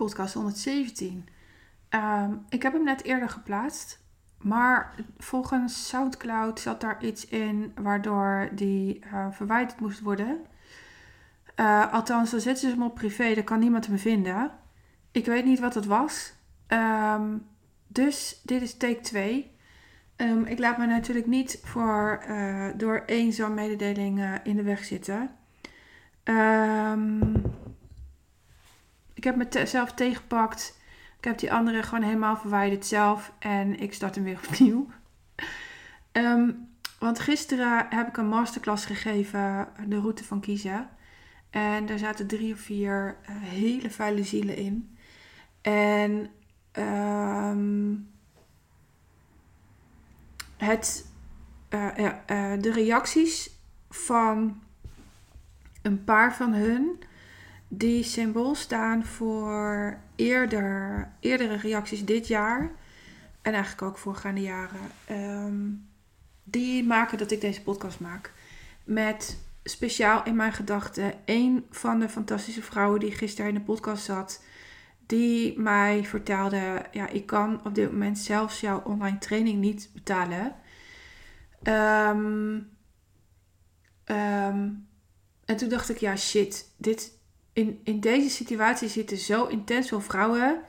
podcast 117. Ehm, ik heb hem net eerder geplaatst. Maar volgens SoundCloud zat daar iets in waardoor die uh, verwijderd moest worden. Uh, althans, dan zetten ze hem op privé, dan kan niemand hem vinden. Ik weet niet wat het was. Um, dus dit is take 2. Um, ehm, ik laat me natuurlijk niet voor, uh, door één zo'n mededeling in de weg zitten. Ik heb mezelf tegengepakt. Ik heb die andere gewoon helemaal verwijderd zelf. En ik start hem weer opnieuw. Um, want gisteren heb ik een masterclass gegeven, de route van kiezen. En daar zaten drie of vier uh, hele vuile zielen in. En um, het, uh, uh, de reacties van een paar van hun die symbool staan voor eerder, eerdere reacties dit jaar. En eigenlijk ook voorgaande jaren. Um, die maken dat ik deze podcast maak. Met speciaal in mijn gedachten een van de fantastische vrouwen die gisteren in de podcast zat. Die mij vertelde: Ja, ik kan op dit moment zelfs jouw online training niet betalen. Um, um, en toen dacht ik: Ja, shit. Dit, in, in deze situatie zitten zo intens veel vrouwen.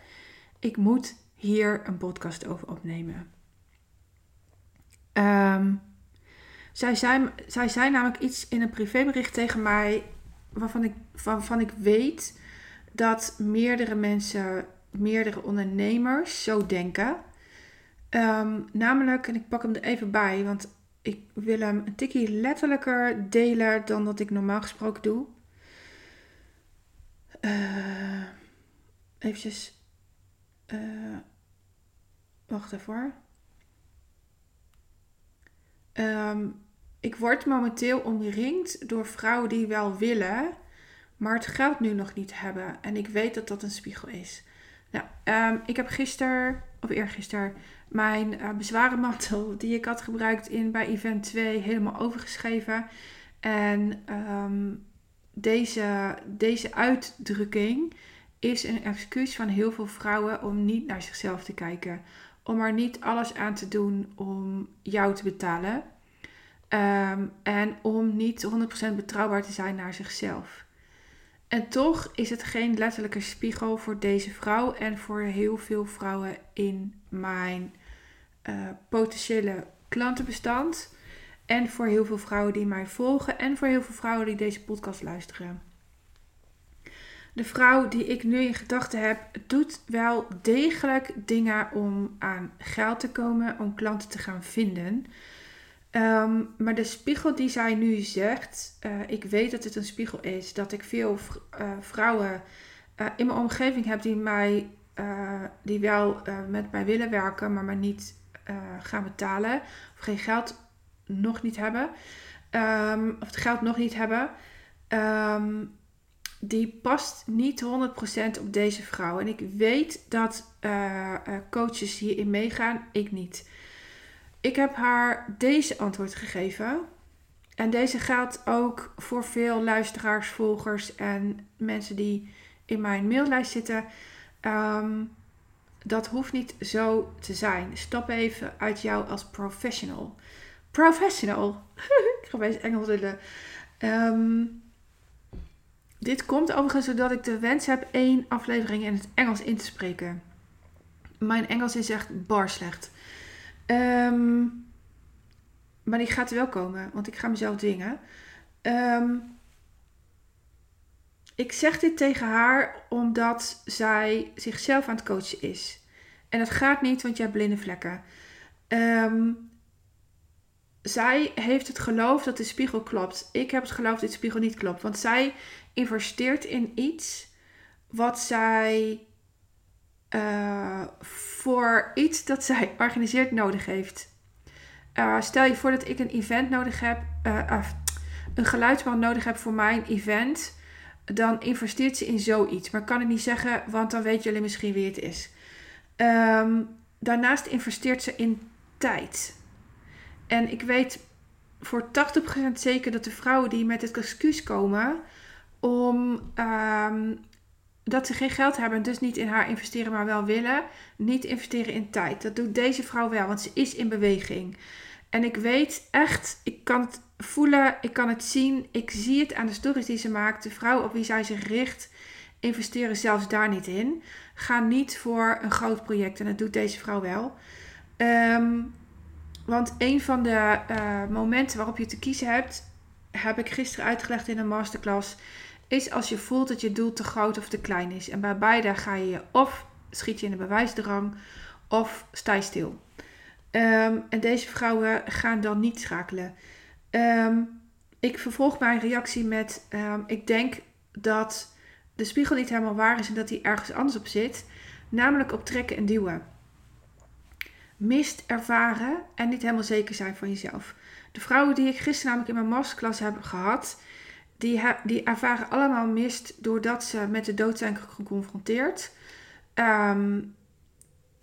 Ik moet hier een podcast over opnemen. Um, zij, zei, zij namelijk iets in een privébericht tegen mij waarvan ik, ik weet dat meerdere mensen, meerdere ondernemers zo denken. Um, namelijk, en ik pak hem er even bij, want ik wil hem een tikje letterlijker delen dan dat ik normaal gesproken doe. Uh, eventjes. Uh, wacht even hoor. Um, ik word momenteel omringd door vrouwen die wel willen, maar het geld nu nog niet hebben. En ik weet dat dat een spiegel is. Nou, um, ik heb gisteren, of eergisteren, mijn uh, bezwarenmantel die ik had gebruikt in, bij event 2 helemaal overgeschreven. En um, deze, deze uitdrukking is een excuus van heel veel vrouwen om niet naar zichzelf te kijken. Om er niet alles aan te doen om jou te betalen. Um, en om niet 100% betrouwbaar te zijn naar zichzelf. En toch is het geen letterlijke spiegel voor deze vrouw en voor heel veel vrouwen in mijn uh, potentiële klantenbestand. En voor heel veel vrouwen die mij volgen en voor heel veel vrouwen die deze podcast luisteren. De vrouw die ik nu in gedachten heb, doet wel degelijk dingen om aan geld te komen, om klanten te gaan vinden. Um, maar de spiegel die zij nu zegt, uh, ik weet dat het een spiegel is, dat ik veel uh, vrouwen uh, in mijn omgeving heb die mij, die wel met mij willen werken, maar maar niet gaan betalen of geen geld nog niet hebben, um, of het geld nog niet hebben, um, die past niet 100% op deze vrouw. En ik weet dat uh, coaches hierin meegaan, ik niet. Ik heb haar deze antwoord gegeven. En deze geldt ook voor veel luisteraars, volgers en mensen die in mijn maillijst zitten. Um, dat hoeft niet zo te zijn. Stap even uit jou als professional professional. ik ga bij Engels willen. Um, dit komt overigens zodat ik de wens heb één aflevering in het Engels in te spreken. Mijn Engels is echt bar slecht. Um, maar die gaat wel komen, want ik ga mezelf dwingen. Um, ik zeg dit tegen haar omdat zij zichzelf aan het coachen is. En dat gaat niet, want je hebt blinde vlekken. Um, zij heeft het geloof dat de spiegel klopt. Ik heb het geloof dat de spiegel niet klopt. Want zij investeert in iets wat zij uh, voor iets dat zij organiseert nodig heeft. Uh, stel je voor dat ik een event nodig heb, uh, een geluidsman nodig heb voor mijn event. Dan investeert ze in zoiets. Maar ik kan het niet zeggen, want dan weten jullie misschien wie het is. Um, daarnaast investeert ze in tijd. En ik weet voor 80% zeker dat de vrouwen die met het excuus komen om um, dat ze geen geld hebben en dus niet in haar investeren, maar wel willen. Niet investeren in tijd. Dat doet deze vrouw wel, want ze is in beweging. En ik weet echt, ik kan het voelen, ik kan het zien. Ik zie het aan de stories die ze maakt. De vrouw op wie zij zich richt, investeren zelfs daar niet in. Ga niet voor een groot project en dat doet deze vrouw wel. Ehm, want een van de uh, momenten waarop je te kiezen hebt, heb ik gisteren uitgelegd in een masterclass, is als je voelt dat je doel te groot of te klein is. En bij beide ga je of schiet je in de bewijsdrang of sta je stil. Ehm, en deze vrouwen gaan dan niet schakelen. Ehm, ik vervolg mijn reactie met: Ik denk dat de spiegel niet helemaal waar is en dat hij ergens anders op zit, namelijk op trekken en duwen. Mist ervaren en niet helemaal zeker zijn van jezelf. De vrouwen die ik gisteren namelijk in mijn masterclass heb gehad, die, die ervaren allemaal mist doordat ze met de dood zijn geconfronteerd. Ehm,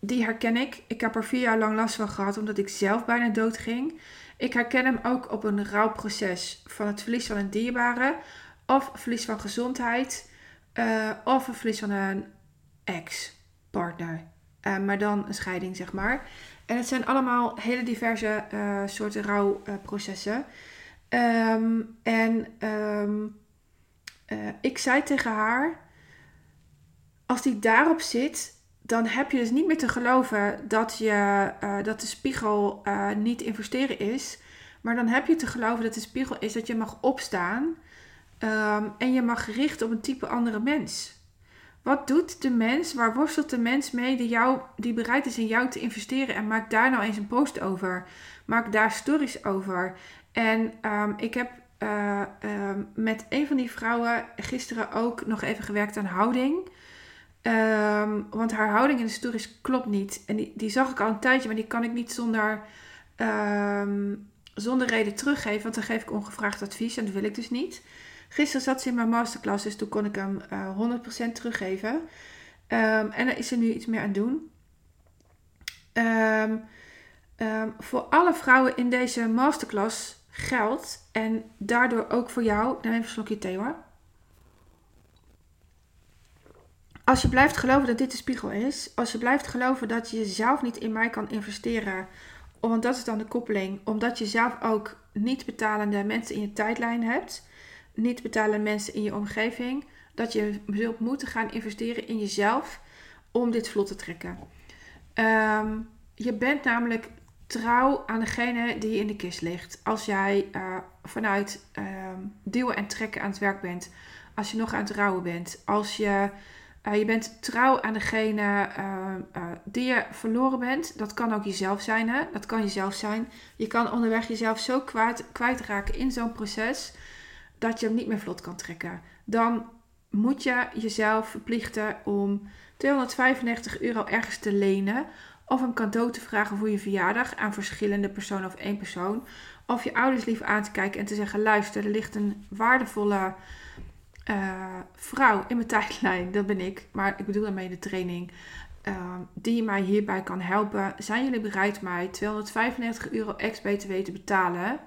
die herken ik. Ik heb er vier jaar lang last van gehad omdat ik zelf bijna dood ging. Ik herken hem ook op een rouwproces van het verlies van een dierbare of verlies van gezondheid uh, of een verlies van een ex-partner. Uh, maar dan een scheiding, zeg maar. En het zijn allemaal hele diverse uh, soorten rouwprocessen. Um, en um, ik zei tegen haar: Als die daarop zit, dan heb je dus niet meer te geloven dat, je, dat de spiegel niet investeren is. Maar dan heb je te geloven dat de spiegel is dat je mag opstaan Um, en je mag richten op een type andere mens. Wat doet de mens, waar worstelt de mens mee die, jou, die bereid is in jou te investeren? En maak daar nou eens een post over. Maak daar stories over. En um, ik heb uh, um, met een van die vrouwen gisteren ook nog even gewerkt aan houding. want haar houding in de stories klopt niet. En die, die zag ik al een tijdje, maar die kan ik niet zonder, zonder reden teruggeven. Want dan geef ik ongevraagd advies en dat wil ik dus niet. Gisteren zat ze in mijn masterclass, dus toen kon ik hem uh, eh, 100% teruggeven. Um, en daar is er nu iets meer aan doen. Um, um, voor alle vrouwen in deze masterclass geldt, en daardoor ook voor jou, neem even een slokje thee hoor. Als je blijft geloven dat dit de spiegel is, als je blijft geloven dat je zelf niet in mij kan investeren, want dat is dan de koppeling, omdat je zelf ook niet betalende mensen in je tijdlijn hebt, niet betalen mensen in je omgeving, dat je zult moeten gaan investeren in jezelf om dit vlot te trekken. Ehm, je bent namelijk trouw aan degene die in de kist ligt. Als jij uh, vanuit uh, duwen en trekken aan het werk bent, als je nog aan het rouwen bent, als je, uh, je bent trouw aan degene eh, die je verloren bent. Dat kan ook jezelf zijn, hè? Dat kan jezelf zijn. Je kan onderweg jezelf zo kwijt, kwijtraken in zo'n proces dat je hem niet meer vlot kan trekken. Dan moet je jezelf verplichten om 295 euro ergens te lenen. Of een cadeau te vragen voor je verjaardag aan verschillende personen of één persoon. Of je ouders lief aan te kijken en te zeggen: luister, er ligt een waardevolle uh, vrouw in mijn tijdlijn. Dat ben ik. Maar ik bedoel daarmee de training. Uh, die mij hierbij kan helpen. Zijn jullie bereid mij 295 euro ex-BTW te betalen?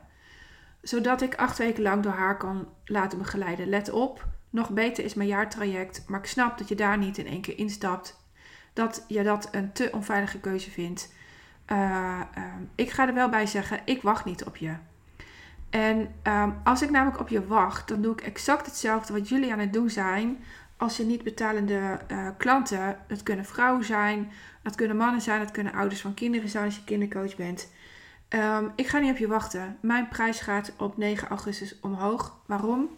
Zodat ik acht weken lang door haar kan laten begeleiden. Let op, nog beter is mijn jaartraject, maar ik snap dat je daar niet in één keer instapt. Dat je dat een te onveilige keuze vindt. Uh, ik ga er wel bij zeggen, ik wacht niet op je. En um, als ik namelijk op je wacht, dan doe ik exact hetzelfde wat jullie aan het doen zijn. Als je niet betalende uh, klanten, dat kunnen vrouwen zijn, dat kunnen mannen zijn, dat kunnen ouders van kinderen zijn als je kindercoach bent. Um, ik ga niet op je wachten. Mijn prijs gaat op 9 augustus omhoog. Waarom?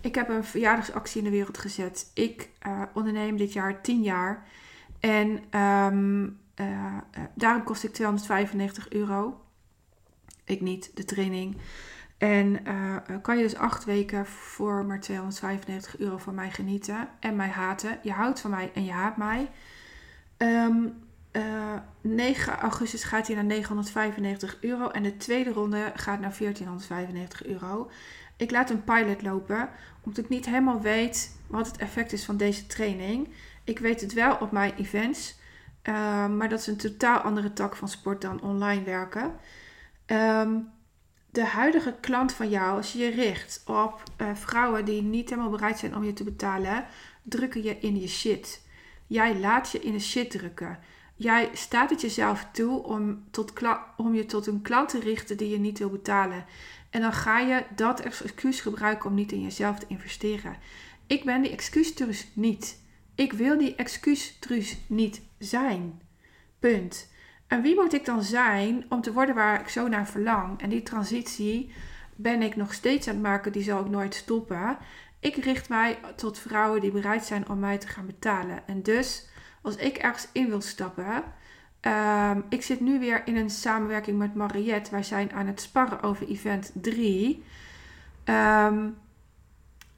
Ik heb een verjaardagsactie in de wereld gezet. Ik uh, onderneem dit jaar 10 jaar. En um, uh, daarom kost ik 295 euro. Ik niet, de training. En kan je dus acht weken voor maar 295 euro van mij genieten en mij haten. Je houdt van mij en je haat mij. Um, uh, eh, 9 augustus gaat hij naar 995 euro. En de tweede ronde gaat naar 1495 euro. Ik laat een pilot lopen, omdat ik niet helemaal weet wat het effect is van deze training. Ik weet het wel op mijn events, uh, maar dat is een totaal andere tak van sport dan online werken. Um, de huidige klant van jou, als je je richt op uh, vrouwen die niet helemaal bereid zijn om je te betalen, drukken je in je shit. Jij laat je in de shit drukken. Jij staat het jezelf toe om, tot om je tot een klant te richten die je niet wil betalen. En dan ga je dat excuus gebruiken om niet in jezelf te investeren. Ik ben die excuustrus niet. Ik wil die excuustrus niet zijn. Punt. En wie moet ik dan zijn om te worden waar ik zo naar verlang? En die transitie ben ik nog steeds aan het maken, die zal ik nooit stoppen. Ik richt mij tot vrouwen die bereid zijn om mij te gaan betalen. En dus, als ik ergens in wil stappen, um, ik zit nu weer in een samenwerking met Mariette. Wij zijn aan het sparren over event 3. Um, ehm,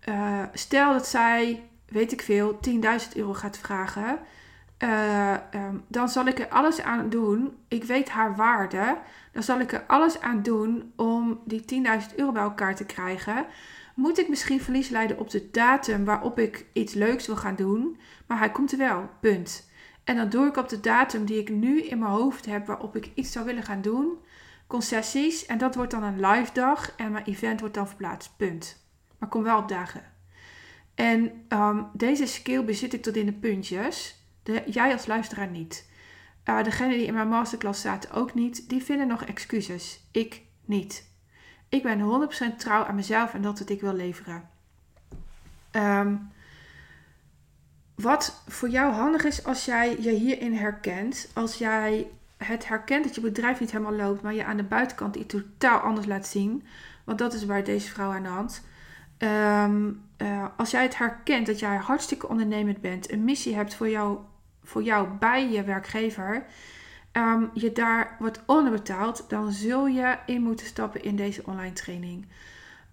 uh, stel dat zij, weet ik veel, 10.000 euro gaat vragen. Uh, um, dan zal ik er alles aan doen. Ik weet haar waarde. Dan zal ik er alles aan doen om die 10.000 euro bij elkaar te krijgen. Moet ik misschien verlies leiden op de datum waarop ik iets leuks wil gaan doen. Maar hij komt er wel. Punt. En dan doe ik op de datum die ik nu in mijn hoofd heb waarop ik iets zou willen gaan doen. Concessies. En dat wordt dan een live dag. En mijn event wordt dan verplaatst. Punt. Maar kom wel op dagen. En um, deze skill bezit ik tot in de puntjes. De, jij als luisteraar niet. Uh, degene die in mijn masterclass zaten ook niet. Die vinden nog excuses. Ik niet. Ik ben 100% trouw aan mezelf en dat wat ik wil leveren. Um, wat voor jou handig is als jij je hierin herkent. Als jij het herkent dat je bedrijf niet helemaal loopt, maar je aan de buitenkant iets totaal anders laat zien. Want dat is bij deze vrouw aan de hand. Um, uh, als jij het herkent dat jij hartstikke ondernemend bent, een missie hebt voor jou, voor jou bij je werkgever, um, je daar wordt onderbetaald, dan zul je in moeten stappen in deze online training.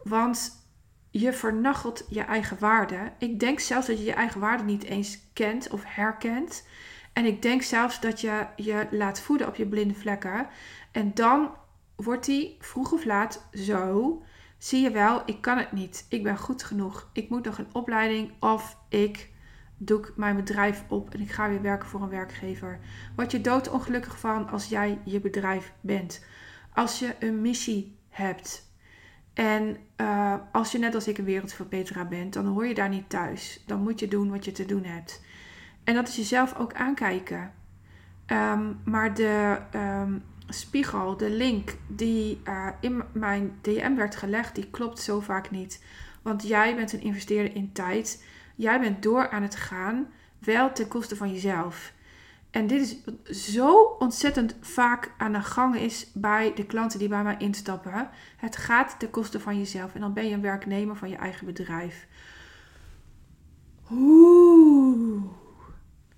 Want je vernachelt je eigen waarde. Ik denk zelfs dat je je eigen waarde niet eens kent of herkent. En ik denk zelfs dat je je laat voeden op je blinde vlekken. En dan wordt die vroeg of laat zo. Zie je wel, ik kan het niet. Ik ben goed genoeg. Ik moet nog een opleiding of ik doe mijn bedrijf op en ik ga weer werken voor een werkgever. Word je doodongelukkig van als jij je bedrijf bent. Als je een missie hebt. En uh, als je net als ik een wereldverbeteraar bent, dan hoor je daar niet thuis. Dan moet je doen wat je te doen hebt. En dat is jezelf ook aankijken. Um, maar de um, spiegel, de link die uh, in mijn DM werd gelegd, die klopt zo vaak niet. Want jij bent een investeerder in tijd. Jij bent door aan het gaan, wel ten koste van jezelf. En dit is zo ontzettend vaak aan de gang is bij de klanten die bij mij instappen. Het gaat ten koste van jezelf. En dan ben je een werknemer van je eigen bedrijf. Oeh.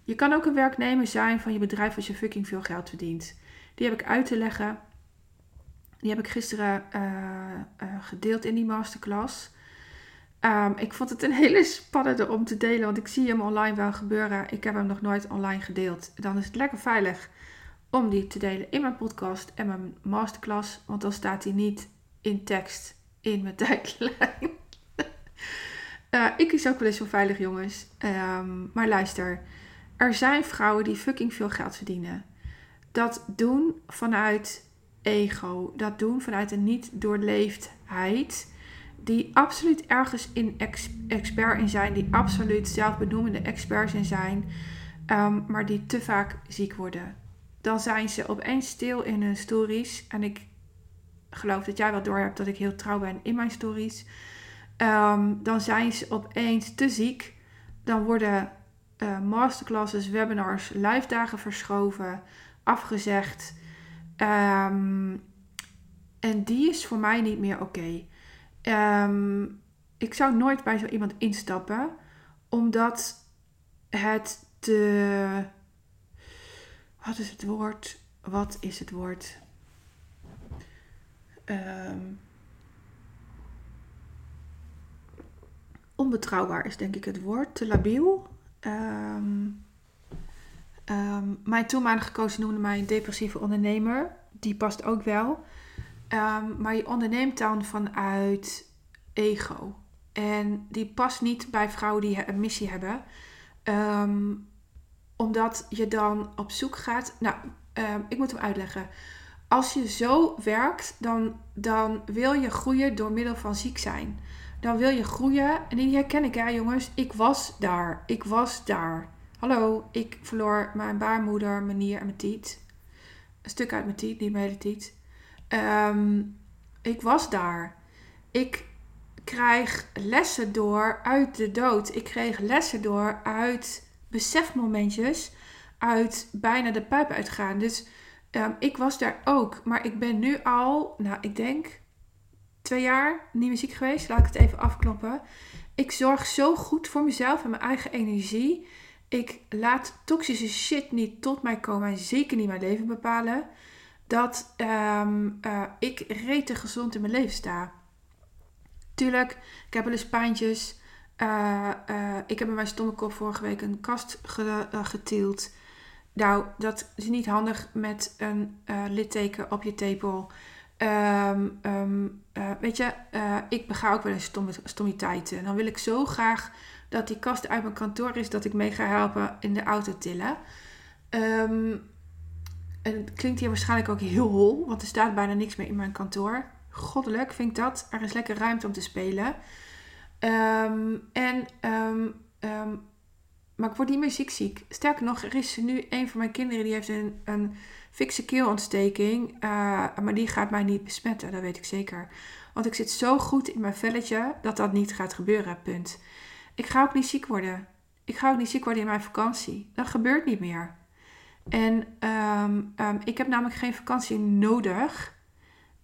Je kan ook een werknemer zijn van je bedrijf als je fucking veel geld verdient. Die heb ik uit te leggen. Die heb ik gisteren uh, uh, gedeeld in die masterclass. Um, ik vond het een hele spannende om te delen, want ik zie hem online wel gebeuren. Ik heb hem nog nooit online gedeeld. Dan is het lekker veilig om die te delen in mijn podcast en mijn masterclass, want dan staat hij niet in tekst in mijn tijdlijn. uh, ik kies ook wel eens zo veilig, jongens. Um, maar luister, er zijn vrouwen die fucking veel geld verdienen. Dat doen vanuit ego, dat doen vanuit een niet doorleefdheid die absoluut ergens in expert in zijn, die absoluut zelfbenoemende experts in zijn, um, maar die te vaak ziek worden. Dan zijn ze opeens stil in hun stories. En ik geloof dat jij wel door hebt dat ik heel trouw ben in mijn stories. Um, dan zijn ze opeens te ziek. Dan worden uh, masterclasses, webinars, live dagen verschoven, afgezegd. Um, en die is voor mij niet meer oké. Um, ik zou nooit bij zo iemand instappen, omdat het te. Wat is het woord? Wat is het woord? Um, onbetrouwbaar is denk ik het woord. Te labiel. Um, mijn toenmalige coach noemde mij een depressieve ondernemer. Die past ook wel. Um, maar je onderneemt dan vanuit ego. En die past niet bij vrouwen die een missie hebben. Um, omdat je dan op zoek gaat. Nou, ik moet hem uitleggen. Als je zo werkt, dan, dan wil je groeien door middel van ziek zijn. dan wil je groeien. En die herken ik, hè jongens. Ik was daar. Ik was daar. Hallo, ik verloor mijn baarmoeder, mijn nier en mijn tiet. Een stuk uit mijn tiet, niet mijn hele tiet. Ehm, ik was daar. Ik krijg lessen door uit de dood. Ik kreeg lessen door uit besefmomentjes, uit bijna de pijp uitgaan. Dus um, ik was daar ook. Maar ik ben nu al, nou, ik denk twee jaar niet meer ziek geweest. Laat ik het even afkloppen. Ik zorg zo goed voor mezelf en mijn eigen energie. Ik laat toxische shit niet tot mij komen en zeker niet mijn leven bepalen. Dat um, uh, ik rete gezond in mijn leven sta. Tuurlijk, ik heb wel eens pijntjes. Uh, uh, ik heb in mijn stommekop vorige week een kast ge. Nou, dat is niet handig met een litteken op je tepel. Um, uh, weet je, ik bega ook wel eens stom, stommiteiten. En dan wil ik zo graag dat die kast uit mijn kantoor is, dat ik mee ga helpen in de auto tillen. Um, en het klinkt hier waarschijnlijk ook heel hol, want er staat bijna niks meer in mijn kantoor. Goddelijk vind ik dat. Er is lekker ruimte om te spelen. en, maar ik word niet meer ziek ziek. Sterker nog, er is nu een van mijn kinderen die heeft een, een fikse keelontsteking. Uh, maar die gaat mij niet besmetten, dat weet ik zeker. Want ik zit zo goed in mijn velletje dat dat niet gaat gebeuren, punt. Ik ga ook niet ziek worden. Ik ga ook niet ziek worden in mijn vakantie. Dat gebeurt niet meer. En um, um, ik heb namelijk geen vakantie nodig.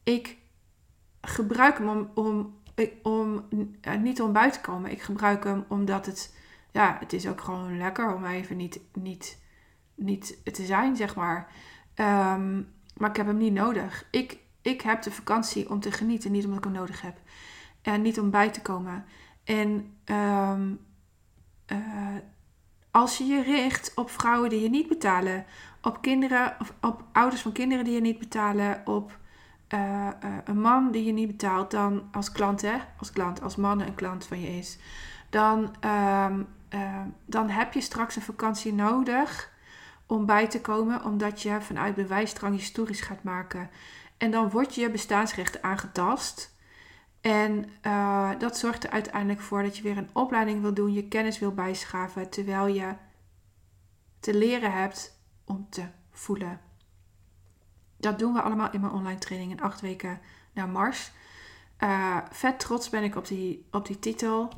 Ik gebruik hem om, om, om uh, niet om buiten te komen. Ik gebruik hem omdat het, ja, het is ook gewoon lekker om even niet, niet, niet te zijn, zeg maar. Um, maar ik heb hem niet nodig. Ik, ik heb de vakantie om te genieten, niet omdat ik hem nodig heb. En niet om bij te komen. En um, als je je richt op vrouwen die je niet betalen, op kinderen of op ouders van kinderen die je niet betalen, op uh, uh, een man die je niet betaalt, dan als klant, hè, als klant, als man een klant van je is, dan, um, dan heb je straks een vakantie nodig om bij te komen, omdat je vanuit bewijsdrang historisch gaat maken. En dan wordt je bestaansrecht aangetast. En uh, dat zorgt er uiteindelijk voor dat je weer een opleiding wil doen, je kennis wil bijschaven, terwijl je te leren hebt om te voelen. Dat doen we allemaal in mijn online training in acht weken naar Mars. Uh, vet trots ben ik op die, op die titel.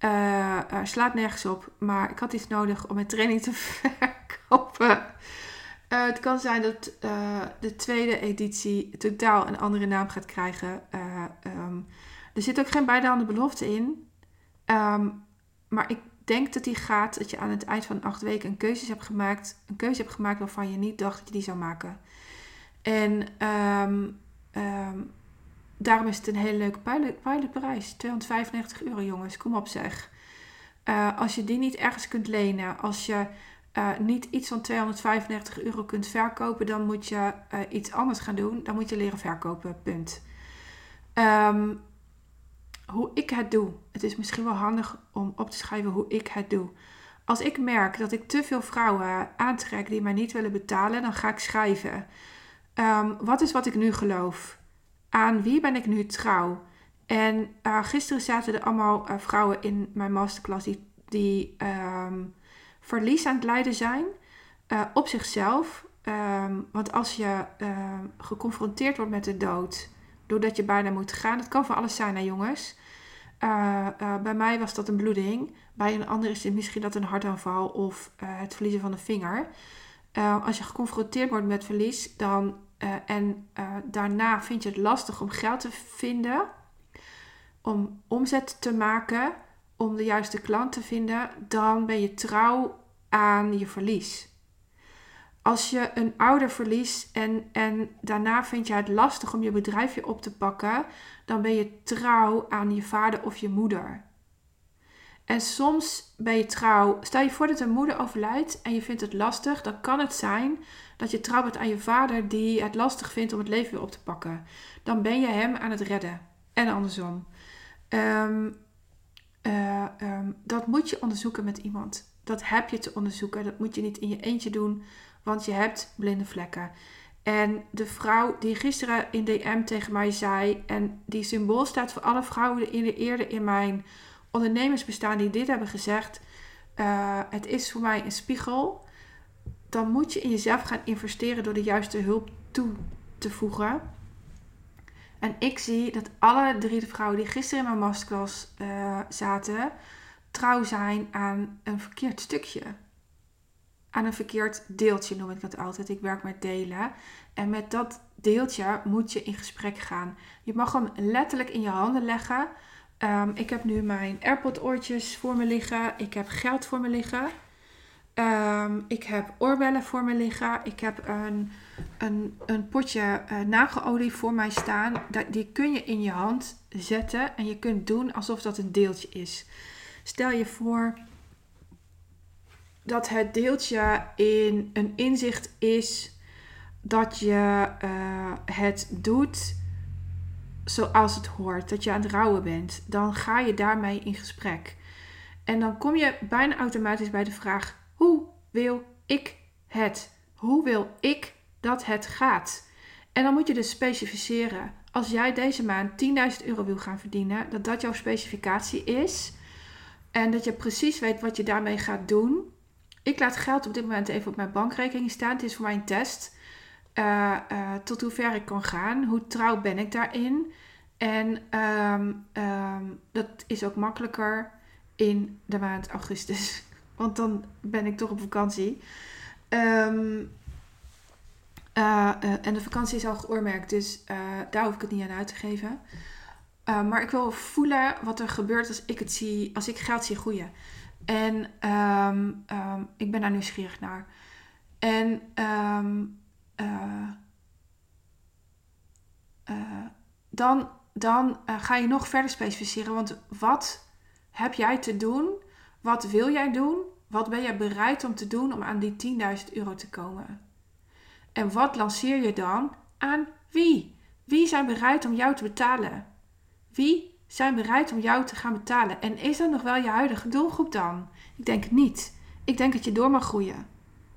Uh, slaat nergens op, maar ik had iets nodig om mijn training te verkopen. Het kan zijn dat de tweede editie totaal een andere naam gaat krijgen. Um, er zit ook geen beide handen belofte in. Um, maar ik denk dat die gaat dat je aan het eind van acht weken een keuze hebt gemaakt. Een keuze hebt gemaakt waarvan je niet dacht dat je die zou maken. En um, daarom is het een hele leuke pilotprijs. 295 euro jongens, kom op zeg. Uh, als je die niet ergens kunt lenen, als je uh, niet iets van 295 euro kunt verkopen, dan moet je uh, iets anders gaan doen. Dan moet je leren verkopen, punt. Um, hoe ik het doe. Het is misschien wel handig om op te schrijven hoe ik het doe. Als ik merk dat ik te veel vrouwen aantrek die mij niet willen betalen, dan ga ik schrijven. Um, wat is wat ik nu geloof? aan wie ben ik nu trouw? En uh, gisteren zaten er allemaal uh, vrouwen in mijn masterclass die, die um, verlies aan het lijden zijn uh, op zichzelf. Want als je geconfronteerd wordt met de dood, doordat je bijna moet gaan, dat kan voor alles zijn, hè jongens. bij mij was dat een bloeding. Bij een ander is het misschien dat een hartaanval of het verliezen van een vinger. als je geconfronteerd wordt met verlies, dan en daarna vind je het lastig om geld te vinden, om omzet te maken, om de juiste klant te vinden, dan ben je trouw aan je verlies. Als je een ouder verliest en, en daarna vind je het lastig om je bedrijfje op te pakken, dan ben je trouw aan je vader of je moeder. En soms ben je trouw. Stel je voor dat een moeder overlijdt en je vindt het lastig, dan kan het zijn dat je trouw bent aan je vader die het lastig vindt om het leven weer op te pakken. Dan ben je hem aan het redden. En andersom. Um, uh, um, dat moet je onderzoeken met iemand. Dat heb je te onderzoeken. Dat moet je niet in je eentje doen, want je hebt blinde vlekken. En de vrouw die gisteren in DM tegen mij zei, en die symbool staat voor alle vrouwen in de eerder in mijn ondernemersbestaan die dit hebben gezegd. Uh, het is voor mij een spiegel. Dan moet je in jezelf gaan investeren door de juiste hulp toe te voegen. En ik zie dat alle drie de vrouwen die gisteren in mijn masterclass uh, zaten, trouw zijn aan een verkeerd stukje. Aan een verkeerd deeltje noem ik dat altijd. Ik werk met delen. En met dat deeltje moet je in gesprek gaan. Je mag hem letterlijk in je handen leggen. Um, ik heb nu mijn AirPod oortjes voor me liggen. Ik heb geld voor me liggen. Um, ik heb oorbellen voor me liggen. Ik heb een, een, een potje uh, nagelolie voor mij staan. Die kun je in je hand zetten. En je kunt doen alsof dat een deeltje is. Stel je voor dat het deeltje in een inzicht is dat je uh, het doet zoals het hoort, dat je aan het rouwen bent, dan ga je daarmee in gesprek. En dan kom je bijna automatisch bij de vraag: hoe wil ik het? Hoe wil ik dat het gaat? En dan moet je dus specificeren. Als jij deze maand 10.000 euro wil gaan verdienen, dat dat jouw specificatie is. En dat je precies weet wat je daarmee gaat doen. Ik laat geld op dit moment even op mijn bankrekening staan. Het is voor mij een test. Uh, uh, tot hoe ver ik kan gaan. Hoe trouw ben ik daarin? En um, um, dat is ook makkelijker in de maand augustus. Want dan ben ik toch op vakantie. Um, uh, en de vakantie is al geoormerkt, dus daar hoef ik het niet aan uit te geven. maar ik wil voelen wat er gebeurt als ik het zie, als ik geld zie groeien. En ik ben daar nieuwsgierig naar. En uh, uh, dan, dan uh, ga je nog verder specificeren. Want wat heb jij te doen? Wat wil jij doen? Wat ben jij bereid om te doen om aan die 10.000 euro te komen? En wat lanceer je dan aan wie? Wie zijn bereid om jou te betalen? Wie zijn bereid om jou te gaan betalen? En is dat nog wel je huidige doelgroep dan? Ik denk het niet. Ik denk dat je door mag groeien.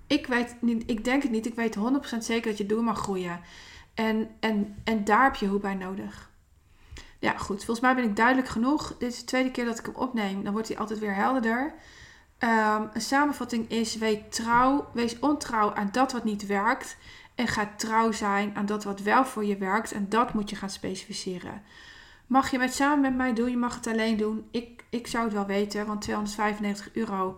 Ik, weet ik denk het niet. Ik weet 100% zeker dat je door mag groeien. En, en, en daar heb je hulp bij nodig. Ja, goed. Volgens mij ben ik duidelijk genoeg. Dit is de tweede keer dat ik hem opneem. Dan wordt hij altijd weer helderder. Um, een samenvatting is: wees trouw, wees ontrouw aan dat wat niet werkt. En ga trouw zijn aan dat wat wel voor je werkt. En dat moet je gaan specificeren. Mag je het samen met mij doen? Je mag het alleen doen. Ik, ik zou het wel weten, want 295 euro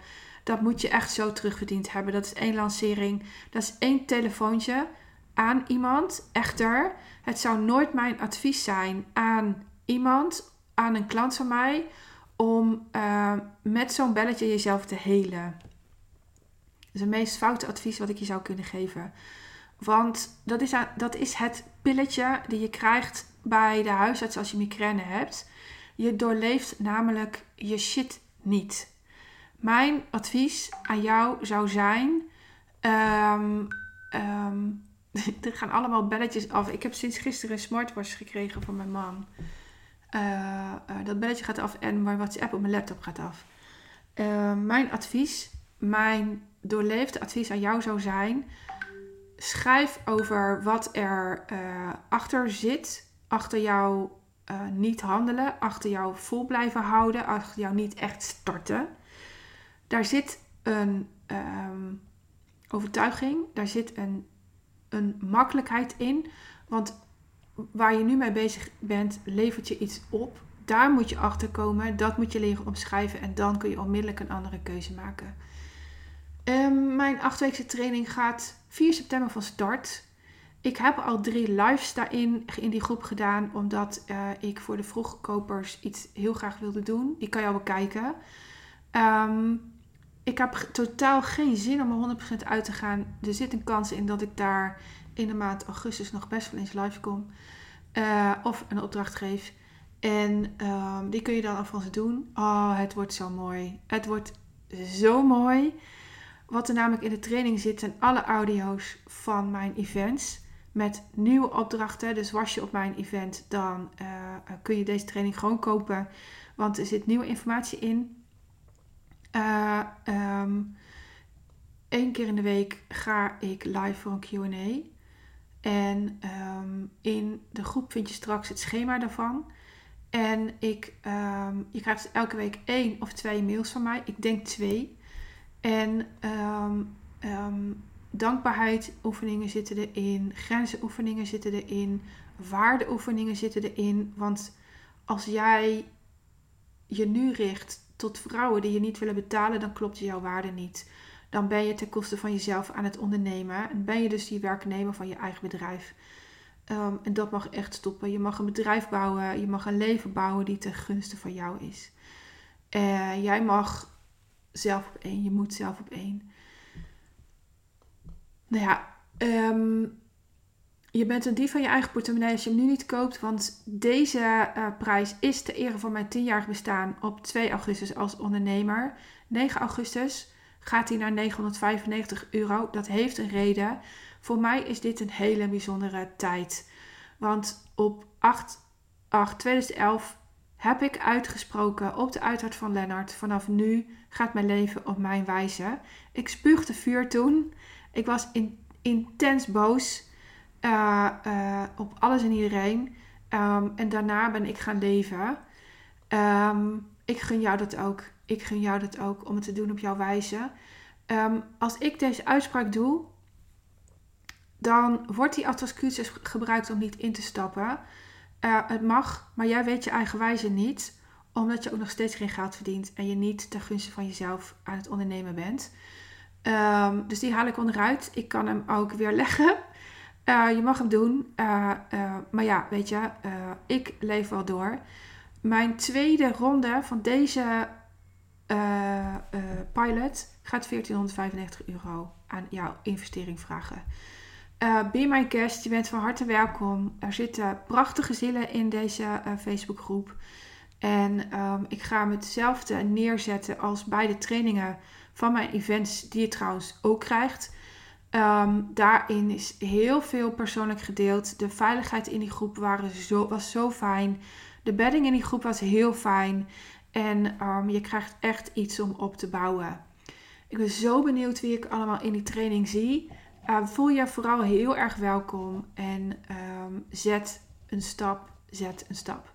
dat moet je echt zo terugverdiend hebben. Dat is één lancering. Dat is één telefoontje aan iemand. Echter, het zou nooit mijn advies zijn aan iemand, aan een klant van mij, om uh, met zo'n belletje jezelf te helen. Dat is het meest foute advies wat ik je zou kunnen geven. Want dat is, dat is het pilletje die je krijgt bij de huisarts als je migraine hebt. Je doorleeft namelijk je shit niet. Mijn advies aan jou zou zijn. Um, um, er gaan allemaal belletjes af. Ik heb sinds gisteren een smartwatch gekregen van mijn man. Uh, uh, dat belletje gaat af en mijn WhatsApp op mijn laptop gaat af. Uh, mijn advies, mijn doorleefde advies aan jou zou zijn: schrijf over wat er eh, achter zit, achter jou niet handelen, achter jou vol blijven houden, achter jou niet echt starten daar zit een ehm, overtuiging, daar zit een, een makkelijkheid in. Want waar je nu mee bezig bent, levert je iets op. Daar moet je achter komen, dat moet je leren omschrijven en dan kun je onmiddellijk een andere keuze maken. Um, mijn achtweekse training gaat 4 september van start. Ik heb al drie lives daarin in die groep gedaan, omdat uh, ik voor de vroegkopers iets heel graag wilde doen. Die kan je al bekijken. Um, ik heb totaal geen zin om er 100% uit te gaan. Er zit een kans in dat ik daar in de maand augustus nog best wel eens live kom. Uh, of een opdracht geef. En um, die kun je dan alvast doen. Oh, het wordt zo mooi. Het wordt zo mooi. Wat er namelijk in de training zit, zijn alle audio's van mijn events. Met nieuwe opdrachten. Dus was je op mijn event, dan uh, kun je deze training gewoon kopen. Want er zit nieuwe informatie in. Uh, um, Eén keer in de week ga ik live voor een QA. En ehm, in de groep vind je straks het schema daarvan. En ik, ehm, je krijgt dus elke week één of twee mails van mij. Ik denk twee. En um, dankbaarheid oefeningen zitten erin. Grenzenoefeningen zitten erin. Waardeoefeningen zitten erin. Want als jij je nu richt tot vrouwen die je niet willen betalen, dan klopt jouw waarde niet. Dan ben je ten koste van jezelf aan het ondernemen. En ben je dus die werknemer van je eigen bedrijf. Ehm, en dat mag echt stoppen. Je mag een bedrijf bouwen, je mag een leven bouwen die ten gunste van jou is. Uh, jij mag zelf op één, je moet zelf op één. Nou ja, um, je bent een dief van je eigen portemonnee als je hem nu niet koopt. Want deze uh, prijs is te ere van mijn 10-jarig bestaan op 2 augustus als ondernemer. 9 augustus gaat hij naar 995 euro. Dat heeft een reden. Voor mij is dit een hele bijzondere tijd. Want op 8, 8 2011 heb ik uitgesproken op de uitvaart van Lennart. Vanaf nu gaat mijn leven op mijn wijze. Ik spuugde vuur toen. Ik was in, intens boos uh, uh, op alles en iedereen. Um, en daarna ben ik gaan leven. Um, ik gun jou dat ook. Ik gun jou dat ook om het te doen op jouw wijze. Um, als ik deze uitspraak doe, dan wordt die als gebruikt om niet in te stappen. Uh, het mag, maar jij weet je eigen wijze niet, omdat je ook nog steeds geen geld verdient en je niet ten gunste van jezelf aan het ondernemen bent. Um, dus die haal ik onderuit. Ik kan hem ook weer leggen. Uh, je mag hem doen. Uh, maar ja, weet je, ik leef wel door. Mijn tweede ronde van deze pilot gaat 1495 euro aan jouw investering vragen. Uh, be my guest, je bent van harte welkom. Er zitten prachtige zielen in deze uh, Facebookgroep. En um, ik ga hem hetzelfde neerzetten als bij de trainingen van mijn events, die je trouwens ook krijgt. Um, daarin is heel veel persoonlijk gedeeld. De veiligheid in die groep waren zo, was zo fijn. De bedding in die groep was heel fijn. En um, je krijgt echt iets om op te bouwen. Ik ben zo benieuwd wie ik allemaal in die training zie. Uh, voel je vooral heel erg welkom en um, zet een stap, zet een stap.